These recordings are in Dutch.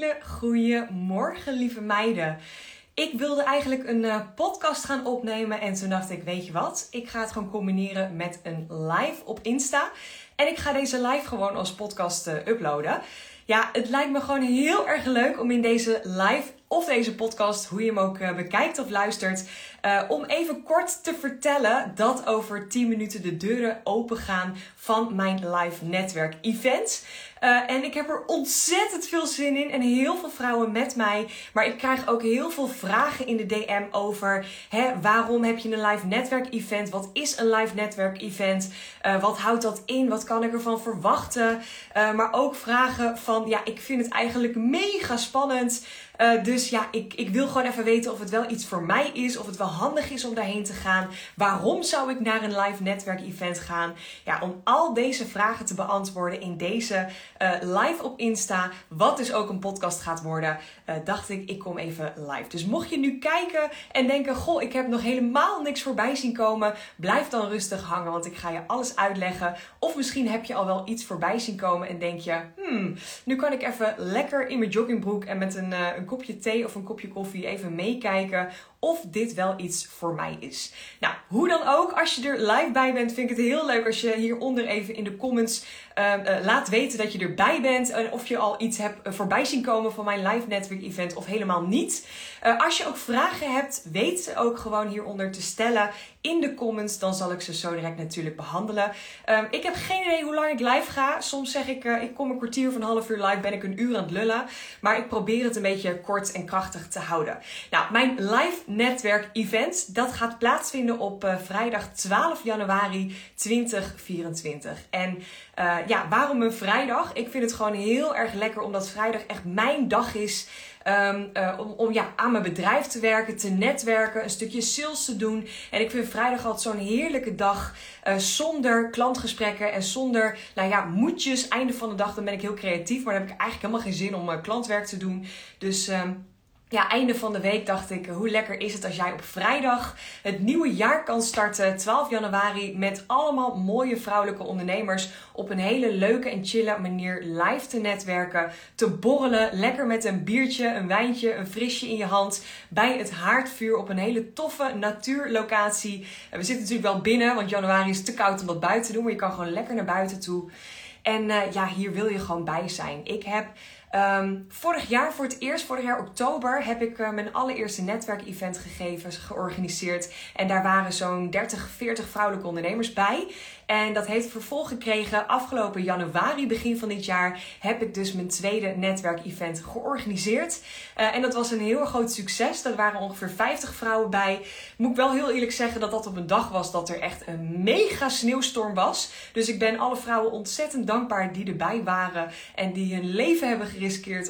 hele goede morgen, lieve meiden. Ik wilde eigenlijk een uh, podcast gaan opnemen en toen dacht ik, weet je wat? Ik ga het gewoon combineren met een live op Insta. En ik ga deze live gewoon als podcast uh, uploaden. Ja, het lijkt me gewoon heel erg leuk om in deze live of deze podcast, hoe je hem ook uh, bekijkt of luistert, om even kort te vertellen dat over 10 minuten de deuren open gaan van mijn live netwerk event. Uh, en ik heb er ontzettend veel zin in en heel veel vrouwen met mij. Maar ik krijg ook heel veel vragen in de DM over hè, waarom heb je een live netwerk event? Wat is een live netwerk event? Uh, wat houdt dat in? Wat kan ik ervan verwachten? Uh, maar ook vragen van ja, ik vind het eigenlijk mega spannend. Uh, dus ja, ik, ik wil gewoon even weten of het wel iets voor mij is. Of het wel handig is om daarheen te gaan. Waarom zou ik naar een live netwerk event gaan? Ja, om al deze vragen te beantwoorden in deze uh, live op Insta. Wat dus ook een podcast gaat worden. Uh, dacht ik, ik kom even live. Dus mocht je nu kijken en denken: Goh, ik heb nog helemaal niks voorbij zien komen. Blijf dan rustig hangen, want ik ga je alles uitleggen. Of misschien heb je al wel iets voorbij zien komen en denk je: Hmm, nu kan ik even lekker in mijn joggingbroek en met een, een kopje thee of een kopje koffie even meekijken of dit wel iets voor mij is. Nou, hoe dan ook, als je er live bij bent, vind ik het heel leuk als je hieronder even in de comments uh, uh, laat weten dat je erbij bent. En of je al iets hebt uh, voorbij zien komen van mijn live network event of helemaal niet. als je ook vragen hebt, weet ze ook gewoon hieronder te stellen in de comments. Dan zal ik ze zo direct natuurlijk behandelen. Um, ik heb geen idee hoe lang ik live ga. Soms zeg ik, ik kom een kwartier of een half uur live, ben ik een uur aan het lullen. Maar ik probeer het een beetje kort en krachtig te houden. Nou, mijn live netwerk event. Dat gaat plaatsvinden op uh, vrijdag 12 januari 2024. En uh, ja, waarom een vrijdag? Ik vind het gewoon heel erg lekker omdat vrijdag echt mijn dag is. Um, uh, om, om ja, aan mijn bedrijf te werken, te netwerken, een stukje sales te doen. En ik vind vrijdag altijd zo'n heerlijke dag. Zonder klantgesprekken en zonder, nou ja, moedjes. Einde van de dag, dan ben ik heel creatief. Maar dan heb ik eigenlijk helemaal geen zin om klantwerk te doen. Dus um, ja, einde van de week dacht ik, hoe lekker is het als jij op vrijdag het nieuwe jaar kan starten, 12 januari, met allemaal mooie vrouwelijke ondernemers op een hele leuke en chille manier live te netwerken, te borrelen, lekker met een biertje, een wijntje, een frisje in je hand, bij het haardvuur op een hele toffe natuurlocatie. We zitten natuurlijk wel binnen, want januari is te koud om dat buiten te doen, maar je kan gewoon lekker naar buiten toe. En uh, ja, hier wil je gewoon bij zijn. Ik heb Um, vorig jaar, voor het eerst, vorig jaar oktober, heb ik uh, mijn allereerste netwerkevent gegeven, georganiseerd. En daar waren zo'n 30, 40 vrouwelijke ondernemers bij. En dat heeft vervolg gekregen. Afgelopen januari, begin van dit jaar, heb ik dus mijn tweede netwerkevent georganiseerd. Uh, en dat was een heel groot succes. Er waren ongeveer 50 vrouwen bij. Moet ik wel heel eerlijk zeggen dat dat op een dag was dat er echt een mega sneeuwstorm was. Dus ik ben alle vrouwen ontzettend dankbaar die erbij waren. En die hun leven hebben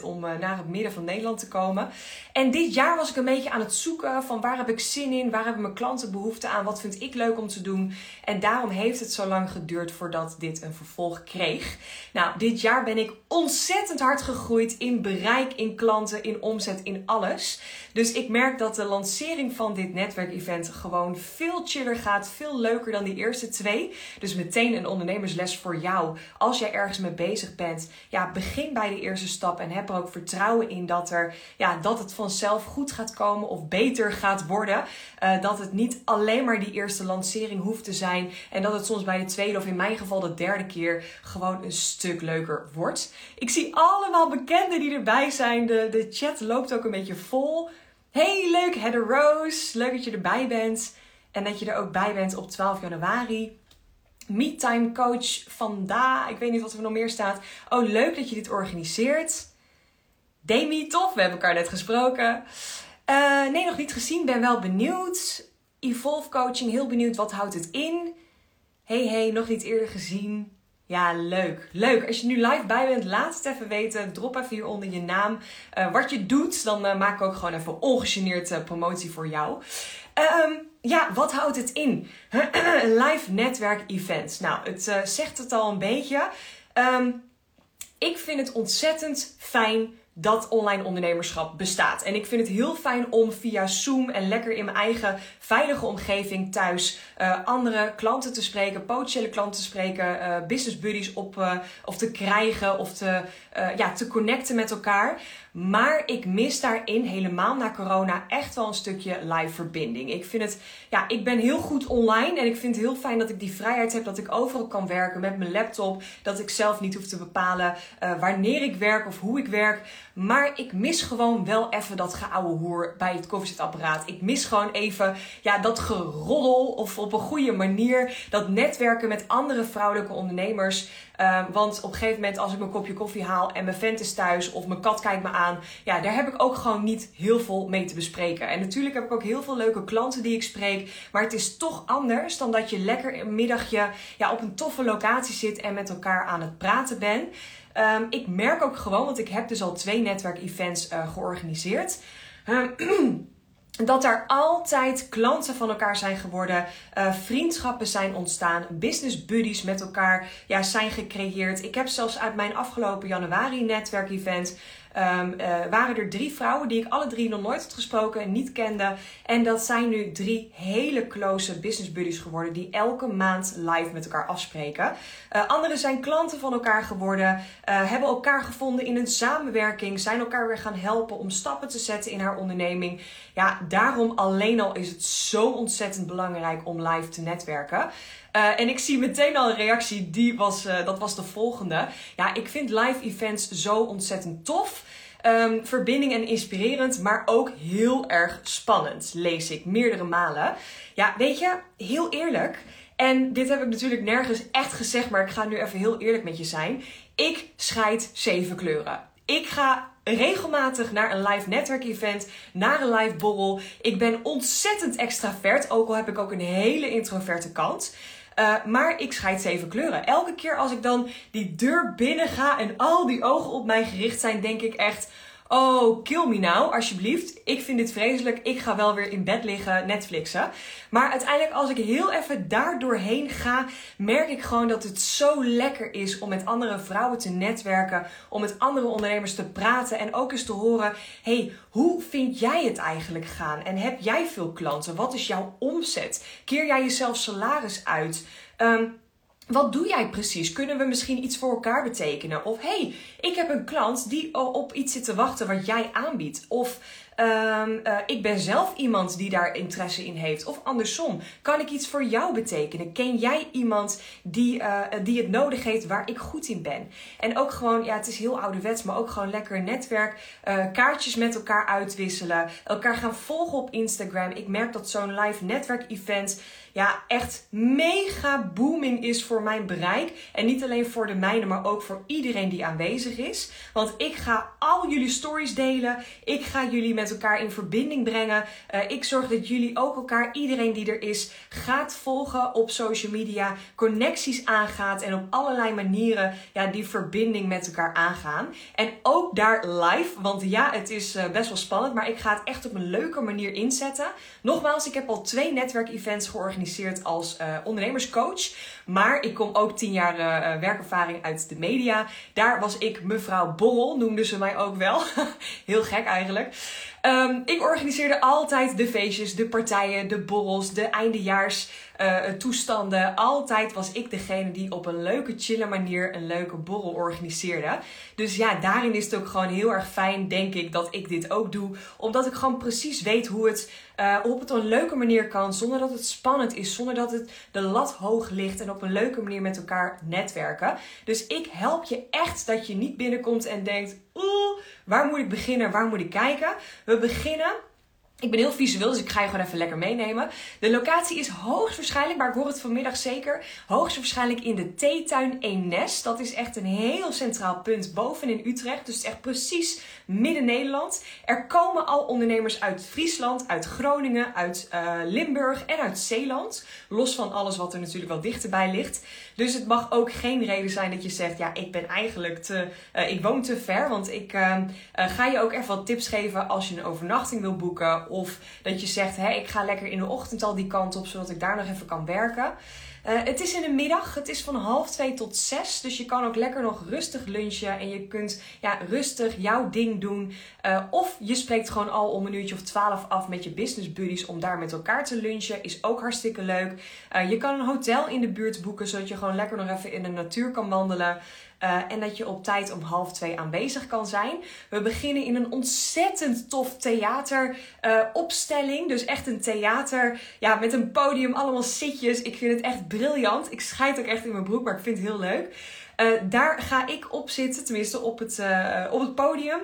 om uh, naar het midden van Nederland te komen. En dit jaar was ik een beetje aan het zoeken van waar heb ik zin in? Waar hebben mijn klanten behoefte aan? Wat vind ik leuk om te doen? En daarom heeft het zo lang geduurd voordat dit een vervolg kreeg. Nou, dit jaar ben ik ontzettend hard gegroeid in bereik, in klanten, in omzet, in alles. Dus ik merk dat de lancering van dit netwerkevent gewoon veel chiller gaat, veel leuker dan die eerste twee. Dus meteen een ondernemersles voor jou. Als jij ergens mee bezig bent, ja, begin bij de eerste en heb er ook vertrouwen in dat er, ja, dat het vanzelf goed gaat komen of beter gaat worden. Uh, dat het niet alleen maar die eerste lancering hoeft te zijn en dat het soms bij de tweede of in mijn geval de derde keer gewoon een stuk leuker wordt. Ik zie allemaal bekenden die erbij zijn. De, de chat loopt ook een beetje vol. Hey, leuk Heather Rose. Leuk dat je erbij bent. En dat je er ook bij bent op 12 januari. Meetime coach vandaag. Ik weet niet wat er nog meer staat. Oh, leuk dat je dit organiseert. Demi, tof. We hebben elkaar net gesproken. Uh, nee, nog niet gezien. Ben wel benieuwd. Evolve coaching, heel benieuwd. Wat houdt het in? Hey, hey, nog niet eerder gezien. Ja, leuk. Leuk. Als je nu live bij bent, laat het even weten. Drop even hieronder je naam. Uh, wat je doet, dan uh, maak ik ook gewoon even ongegeneerd promotie voor jou. Um, ja, wat houdt het in? live netwerk events. Nou, het zegt het al een beetje. Um, ik vind het ontzettend fijn dat online ondernemerschap bestaat. En ik vind het heel fijn om via Zoom en lekker in mijn eigen veilige omgeving thuis uh, andere klanten te spreken, potentiële klanten te spreken, uh, business buddies op of te krijgen of te, ja, te connecten met elkaar. Maar ik mis daarin helemaal na corona echt wel een stukje live verbinding. Ik vind het, ja, ik ben heel goed online en ik vind het heel fijn dat ik die vrijheid heb dat ik overal kan werken met mijn laptop. Dat ik zelf niet hoef te bepalen wanneer ik werk of hoe ik werk. Maar ik mis gewoon wel even dat geouwe hoer bij het koffiezetapparaat. Ik mis gewoon even ja, dat geroddel of op een goede manier dat netwerken met andere vrouwelijke ondernemers. Uh, want op een gegeven moment als ik mijn kopje koffie haal en mijn vent is thuis of mijn kat kijkt me aan. Ja, daar heb ik ook gewoon niet heel veel mee te bespreken. En natuurlijk heb ik ook heel veel leuke klanten die ik spreek. Maar het is toch anders dan dat je lekker een middagje ja, op een toffe locatie zit en met elkaar aan het praten bent. Um, ik merk ook gewoon, want ik heb dus al twee netwerkevents uh, georganiseerd. Um, dat er altijd klanten van elkaar zijn geworden, uh, vriendschappen zijn ontstaan, business buddies met elkaar ja, zijn gecreëerd. Ik heb zelfs uit mijn afgelopen januari netwerkevent um, uh, waren er drie vrouwen die ik alle drie nog nooit had gesproken en niet kende. En dat zijn nu drie hele close business buddies geworden die elke maand live met elkaar afspreken. Uh, anderen zijn klanten van elkaar geworden, uh, hebben elkaar gevonden in een samenwerking, zijn elkaar weer gaan helpen om stappen te zetten in haar onderneming. Ja, daarom alleen al is het zo ontzettend belangrijk om live te netwerken. Uh, en ik zie meteen al een reactie, die was, uh, dat was de volgende. Ja, ik vind live events zo ontzettend tof. Um, verbinding en inspirerend, maar ook heel erg spannend, lees ik meerdere malen. Ja, weet je, heel eerlijk. En dit heb ik natuurlijk nergens echt gezegd, maar ik ga nu even heel eerlijk met je zijn. Ik scheid zeven kleuren. Ik ga regelmatig naar een live netwerk event, naar een live borrel. Ik ben ontzettend extravert, ook al heb ik ook een hele introverte kant. Uh, maar ik scheid zeven kleuren. Elke keer als ik dan die deur binnen ga en al die ogen op mij gericht zijn, denk ik echt. Oh, kill me nou, alsjeblieft. Ik vind dit vreselijk. Ik ga wel weer in bed liggen, Netflixen. Maar uiteindelijk, als ik heel even daar doorheen ga, merk ik gewoon dat het zo lekker is om met andere vrouwen te netwerken. Om met andere ondernemers te praten. En ook eens te horen: hey, hoe vind jij het eigenlijk gaan? En heb jij veel klanten? Wat is jouw omzet? Keer jij jezelf salaris uit? Um, wat doe jij precies? Kunnen we misschien iets voor elkaar betekenen? Of hey, ik heb een klant die op iets zit te wachten wat jij aanbiedt. Of um, uh, ik ben zelf iemand die daar interesse in heeft. Of andersom, kan ik iets voor jou betekenen? Ken jij iemand die, uh, die het nodig heeft waar ik goed in ben? En ook gewoon, ja, het is heel ouderwets, maar ook gewoon lekker netwerk. Uh, kaartjes met elkaar uitwisselen. Elkaar gaan volgen op Instagram. Ik merk dat zo'n live netwerk event ja, echt mega booming is voor mijn bereik. En niet alleen voor de mijne, maar ook voor iedereen die aanwezig is. Want ik ga al jullie stories delen. Ik ga jullie met elkaar in verbinding brengen. Uh, ik zorg dat jullie ook elkaar, iedereen die er is, gaat volgen op social media. Connecties aangaat en op allerlei manieren ja, die verbinding met elkaar aangaan. En ook daar live, want ja, het is uh, best wel spannend, maar ik ga het echt op een leuke manier inzetten. Nogmaals, ik heb al twee netwerkevents georganiseerd als uh, ondernemerscoach. Maar ik kom ook tien jaar uh, werkervaring uit de media. Daar was ik mevrouw Borrel, noemden ze mij ook wel. Heel gek eigenlijk. Um, ik organiseerde altijd de feestjes, de partijen, de borrels, de eindejaars uh, toestanden. Altijd was ik degene die op een leuke, chille manier een leuke borrel organiseerde. Dus ja, daarin is het ook gewoon heel erg fijn, denk ik, dat ik dit ook doe. Omdat ik gewoon precies weet hoe het uh, op het een leuke manier kan. Zonder dat het spannend is. Zonder dat het de lat hoog ligt. En op een leuke manier met elkaar netwerken. Dus ik help je echt dat je niet binnenkomt en denkt: oeh, waar moet ik beginnen? Waar moet ik kijken? We beginnen ik ben heel visueel, dus ik ga je gewoon even lekker meenemen. De locatie is hoogstwaarschijnlijk, maar ik hoor het vanmiddag zeker, hoogstwaarschijnlijk in de theetuin Eemnes. Dat is echt een heel centraal punt boven in Utrecht. Dus het is echt precies midden Nederland. Er komen al ondernemers uit Friesland, uit Groningen, uit uh, Limburg en uit Zeeland. Los van alles wat er natuurlijk wel dichterbij ligt. Dus het mag ook geen reden zijn dat je zegt, ja, ik ben eigenlijk te, uh, ik woon te ver. Want ik uh, ga je ook even wat tips geven als je een overnachting wil boeken of dat je zegt, hé, ik ga lekker in de ochtend al die kant op, zodat ik daar nog even kan werken. Uh, het is in de middag, het is van half twee tot zes. Dus je kan ook lekker nog rustig lunchen. En je kunt ja, rustig jouw ding doen. Uh, of je spreekt gewoon al om een uurtje of twaalf af met je business buddies om daar met elkaar te lunchen. Is ook hartstikke leuk. Uh, je kan een hotel in de buurt boeken, zodat je gewoon lekker nog even in de natuur kan wandelen. Uh, en dat je op tijd om half twee aanwezig kan zijn. We beginnen in een ontzettend tof theateropstelling. Dus echt een theater ja, met een podium, allemaal zitjes. Ik vind het echt briljant. Ik scheid ook echt in mijn broek, maar ik vind het heel leuk. Uh, daar ga ik op zitten, tenminste op het, op het podium.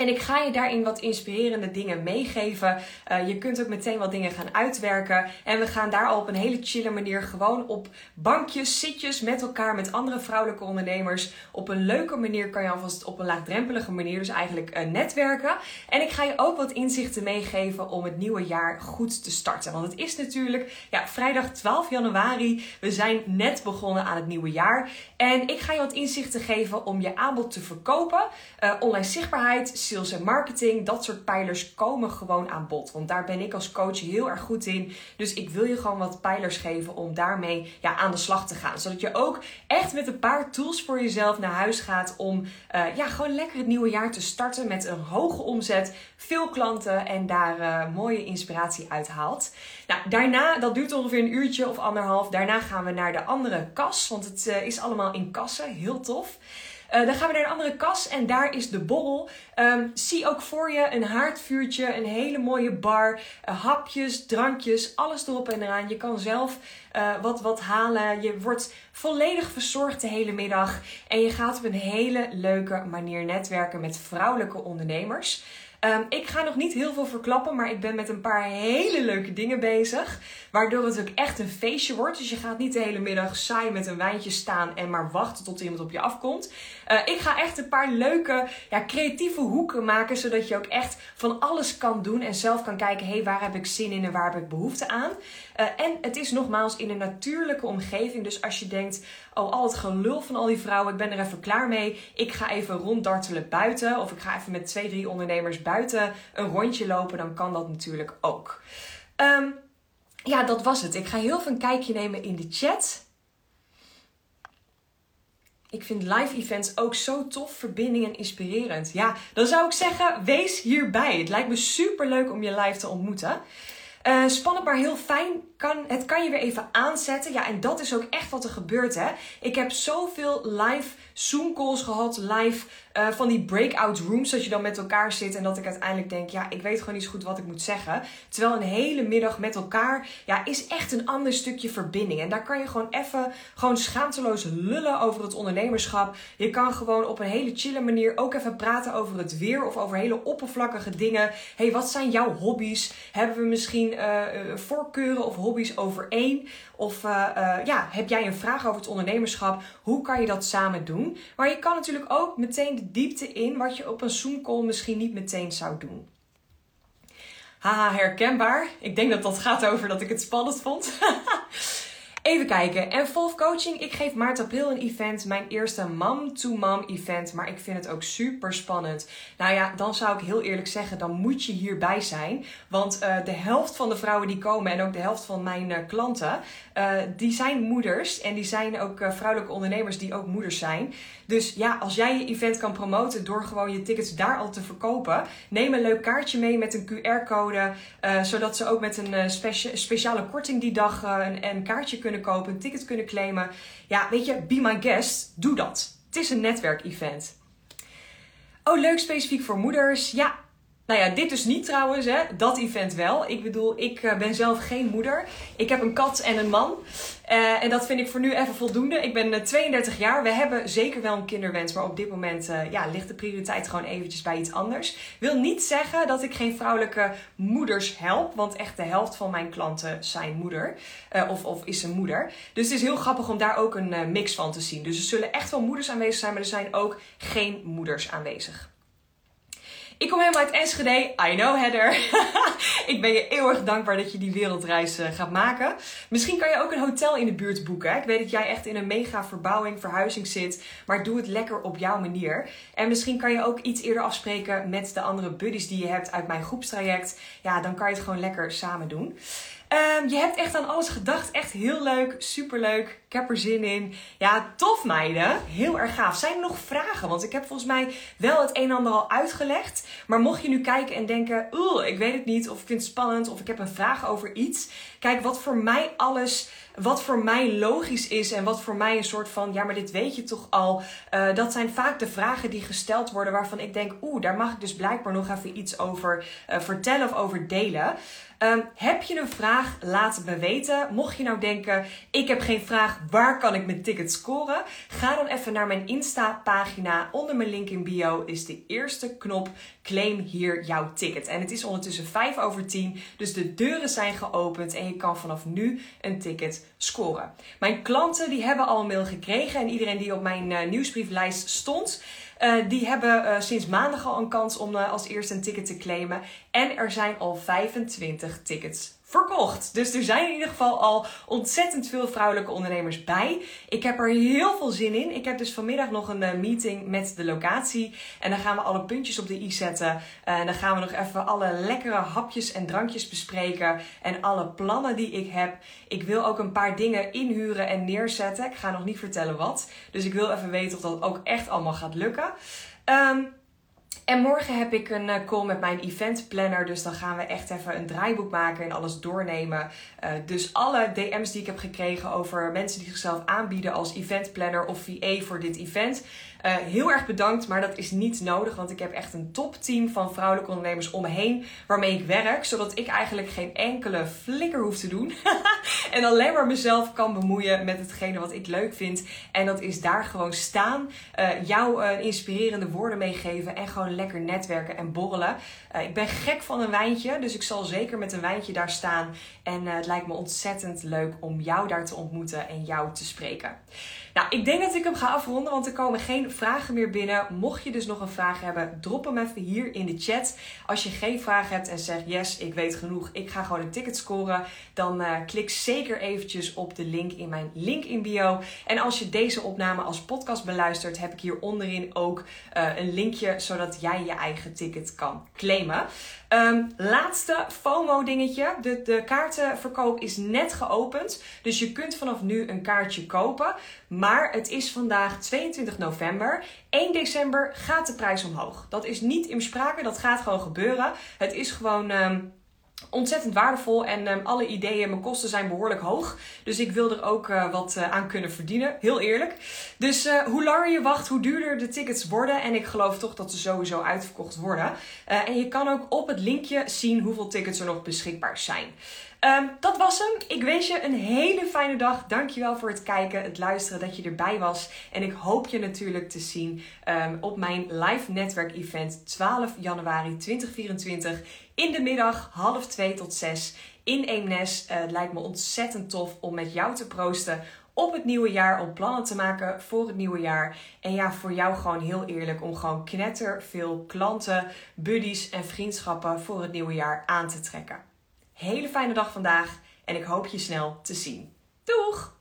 En ik ga je daarin wat inspirerende dingen meegeven. Uh, je kunt ook meteen wat dingen gaan uitwerken. En we gaan daar al op een hele chille manier gewoon op bankjes, zitjes met elkaar, met andere vrouwelijke ondernemers. Op een leuke manier kan je alvast op een laagdrempelige manier dus eigenlijk uh, netwerken. En ik ga je ook wat inzichten meegeven om het nieuwe jaar goed te starten. Want het is natuurlijk ja, vrijdag 12 januari. We zijn net begonnen aan het nieuwe jaar. En ik ga je wat inzichten geven om je aanbod te verkopen. Uh, online zichtbaarheid sales en marketing, dat soort pijlers komen gewoon aan bod. Want daar ben ik als coach heel erg goed in. Dus ik wil je gewoon wat pijlers geven om daarmee ja, aan de slag te gaan. Zodat je ook echt met een paar tools voor jezelf naar huis gaat om uh, ja, gewoon lekker het nieuwe jaar te starten met een hoge omzet, veel klanten en daar uh, mooie inspiratie uit haalt. Nou, daarna, dat duurt ongeveer een uurtje of anderhalf. Daarna gaan we naar de andere kas, want het uh, is allemaal in kassen. Heel tof. Uh, dan gaan we naar een andere kas en daar is de borrel. Um, zie ook voor je een haardvuurtje, een hele mooie bar, uh, hapjes, drankjes, alles erop en eraan. Je kan zelf uh, wat, wat halen. Je wordt volledig verzorgd de hele middag. En je gaat op een hele leuke manier netwerken met vrouwelijke ondernemers. Um, ik ga nog niet heel veel verklappen, maar ik ben met een paar hele leuke dingen bezig. Waardoor het ook echt een feestje wordt. Dus je gaat niet de hele middag saai met een wijntje staan en maar wachten tot iemand op je afkomt. Uh, ik ga echt een paar leuke, ja, creatieve hoeken maken. Zodat je ook echt van alles kan doen en zelf kan kijken: hé, hey, waar heb ik zin in en waar heb ik behoefte aan? Uh, en het is nogmaals in een natuurlijke omgeving. Dus als je denkt: oh, al het gelul van al die vrouwen, ik ben er even klaar mee. Ik ga even ronddartelen buiten. Of ik ga even met twee, drie ondernemers buiten een rondje lopen. Dan kan dat natuurlijk ook. Um, ja, dat was het. Ik ga heel veel een kijkje nemen in de chat. Ik vind live events ook zo tof, verbinding en inspirerend. Ja, dan zou ik zeggen, wees hierbij. Het lijkt me super leuk om je live te ontmoeten. Uh, spannend, maar heel fijn. Kan, het kan je weer even aanzetten. Ja, en dat is ook echt wat er gebeurt, hè. Ik heb zoveel live Zoom calls gehad, live uh, van die breakout rooms. Dat je dan met elkaar zit en dat ik uiteindelijk denk, ja, ik weet gewoon niet zo goed wat ik moet zeggen. Terwijl een hele middag met elkaar, ja, is echt een ander stukje verbinding. En daar kan je gewoon even, gewoon schaamteloos lullen over het ondernemerschap. Je kan gewoon op een hele chille manier ook even praten over het weer of over hele oppervlakkige dingen. hey, wat zijn jouw hobby's? Hebben we misschien uh, voorkeuren of hobby's over één? Of uh, ja, heb jij een vraag over het ondernemerschap? Hoe kan je dat samen doen? Maar je kan natuurlijk ook meteen de diepte in wat je op een Zoom call misschien niet meteen zou doen. Haha, herkenbaar. Ik denk dat dat gaat over dat ik het spannend vond. Even kijken. En Volf Coaching, ik geef maart april een event. Mijn eerste mom-to-mom event. Maar ik vind het ook super spannend. Nou ja, dan zou ik heel eerlijk zeggen, dan moet je hierbij zijn. Want uh, de helft van de vrouwen die komen en ook de helft van mijn uh, klanten, uh, die zijn moeders. En die zijn ook vrouwelijke ondernemers die ook moeders zijn. Dus ja, als jij je event kan promoten door gewoon je tickets daar al te verkopen, neem een leuk kaartje mee met een QR-code, zodat ze ook met een specia speciale korting die dag een, een kaartje kunnen kopen, een ticket kunnen claimen. Ja, weet je, be my guest, doe dat. Het is een netwerkevent. Oh, leuk specifiek voor moeders. Ja, nou ja, dit dus niet trouwens, hè. dat event wel. Ik bedoel, ik eh, ben zelf geen moeder. Ik heb een kat en een man. Uh, en dat vind ik voor nu even voldoende. Ik ben 32 eh, jaar. We hebben zeker wel een kinderwens, maar op dit moment ja, ligt de prioriteit gewoon eventjes bij iets anders. Wil niet zeggen dat ik geen vrouwelijke moeders help, want echt de helft van mijn klanten zijn moeder of, of is een moeder. Dus het is heel grappig om daar ook een mix van te zien. Dus er zullen echt wel moeders aanwezig zijn, maar er zijn ook geen moeders aanwezig. Ik kom helemaal uit Enschede. I know, Heather. ik ben je eeuwig dankbaar dat je die wereldreis uh, gaat maken. Misschien kan je ook een hotel in de buurt boeken. Ik weet dat jij echt in een mega verbouwing, verhuizing zit. Maar doe het lekker op jouw manier. En misschien kan je ook iets eerder afspreken met de andere buddies die je hebt uit mijn groepstraject. Ja, dan kan je het gewoon lekker samen doen. Ehm, je hebt echt aan alles gedacht. Echt heel leuk, superleuk. Ik heb er zin in. Ja, tof meiden. Heel erg gaaf. Zijn er nog vragen? Want ik heb volgens mij wel het een en ander al uitgelegd. Maar mocht je nu kijken en denken, oeh, ik weet het niet. Of ik vind het spannend. Of ik heb een vraag over iets. Kijk, wat voor mij alles wat voor mij logisch is en wat voor mij een soort van, ja, maar dit weet je toch al. Uh, dat zijn vaak de vragen die gesteld worden waarvan ik denk, oeh, daar mag ik dus blijkbaar nog even iets over uh, vertellen of over delen. Um, heb je een vraag? Laat het me weten. Mocht je nou denken, ik heb geen vraag, waar kan ik mijn ticket scoren? Ga dan even naar mijn Insta-pagina. Onder mijn link in bio is de eerste knop. Claim hier jouw ticket. En het is ondertussen 5 over 10, dus de deuren zijn geopend en je kan vanaf nu een ticket scoren. Mijn klanten die hebben al een mail gekregen en iedereen die op mijn uh, nieuwsbrieflijst stond, uh, die hebben uh, sinds maandag al een kans om als eerste een ticket te claimen. En er zijn al 25 tickets verkocht. Dus er zijn in ieder geval al ontzettend veel vrouwelijke ondernemers bij. Ik heb er heel veel zin in. Ik heb dus vanmiddag nog een uh, meeting met de locatie. En dan gaan we alle puntjes op de i zetten. En dan gaan we nog even alle lekkere hapjes en drankjes bespreken. En alle plannen die ik heb. Ik wil ook een paar dingen inhuren en neerzetten. Ik ga nog niet vertellen wat. Dus ik wil even weten of dat ook echt allemaal gaat lukken. Um, en morgen heb ik een eh, call met mijn event planner. Dus dan gaan we echt even een draaiboek maken en alles doornemen. Uh, dus alle DM's die ik heb gekregen over mensen die zichzelf aanbieden als event planner of VA voor dit event. Uh, heel erg bedankt, maar dat is niet nodig. Want ik heb echt een topteam van vrouwelijke ondernemers om me heen waarmee ik werk. Zodat ik eigenlijk geen enkele flikker hoef te doen. en alleen maar mezelf kan bemoeien met hetgene wat ik leuk vind. En dat is daar gewoon staan. Uh, jou uh, inspirerende woorden meegeven. En gewoon lekker netwerken en borrelen. ik ben gek van een wijntje. Dus ik zal zeker met een wijntje daar staan. En het lijkt me ontzettend leuk om jou daar te ontmoeten en jou te spreken. Nou, ik denk dat ik hem ga afronden, want er komen geen vragen meer binnen. Mocht je dus nog een vraag hebben, drop hem even hier in de chat. Als je geen vraag hebt en zegt yes, ik weet genoeg, ik ga gewoon een ticket scoren, dan uh, klik zeker eventjes op de link in mijn link in bio. En als je deze opname als podcast beluistert, heb ik hier onderin ook uh, een linkje zodat jij je eigen ticket kan claimen. Um, laatste FOMO dingetje. De, de kaartenverkoop is net geopend. Dus je kunt vanaf nu een kaartje kopen. Maar het is vandaag 22 november. 1 december gaat de prijs omhoog. Dat is niet in sprake, dat gaat gewoon gebeuren. Het is gewoon. Um, ontzettend waardevol en um, alle ideeën, mijn kosten zijn behoorlijk hoog. Dus ik wil er ook uh, wat uh, aan kunnen verdienen, heel eerlijk. Dus uh, hoe langer je wacht, hoe duurder de tickets worden. En ik geloof toch dat ze sowieso uitverkocht worden. en je kan ook op het linkje zien hoeveel tickets er nog beschikbaar zijn. Um, dat was hem. Ik wens je een hele fijne dag. Dankjewel voor het kijken, het luisteren, dat je erbij was. En ik hoop je natuurlijk te zien um, op mijn live netwerk event 12 januari 2024 in de middag half 2 tot 6 in Eemnes. Uh, het lijkt me ontzettend tof om met jou te proosten op het nieuwe jaar, om plannen te maken voor het nieuwe jaar. En ja, voor jou gewoon heel eerlijk om gewoon knetter veel klanten, buddies en vriendschappen voor het nieuwe jaar aan te trekken. Hele fijne dag vandaag en ik hoop je snel te zien. Doeg!